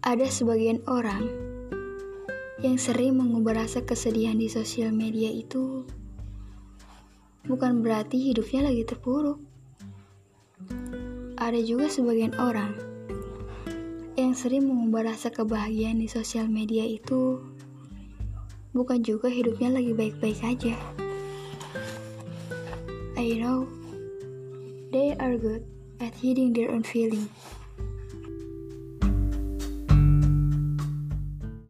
Ada sebagian orang yang sering mengubah rasa kesedihan di sosial media itu bukan berarti hidupnya lagi terpuruk. Ada juga sebagian orang yang sering mengubah rasa kebahagiaan di sosial media itu bukan juga hidupnya lagi baik-baik aja. I know they are good at hiding their own feelings.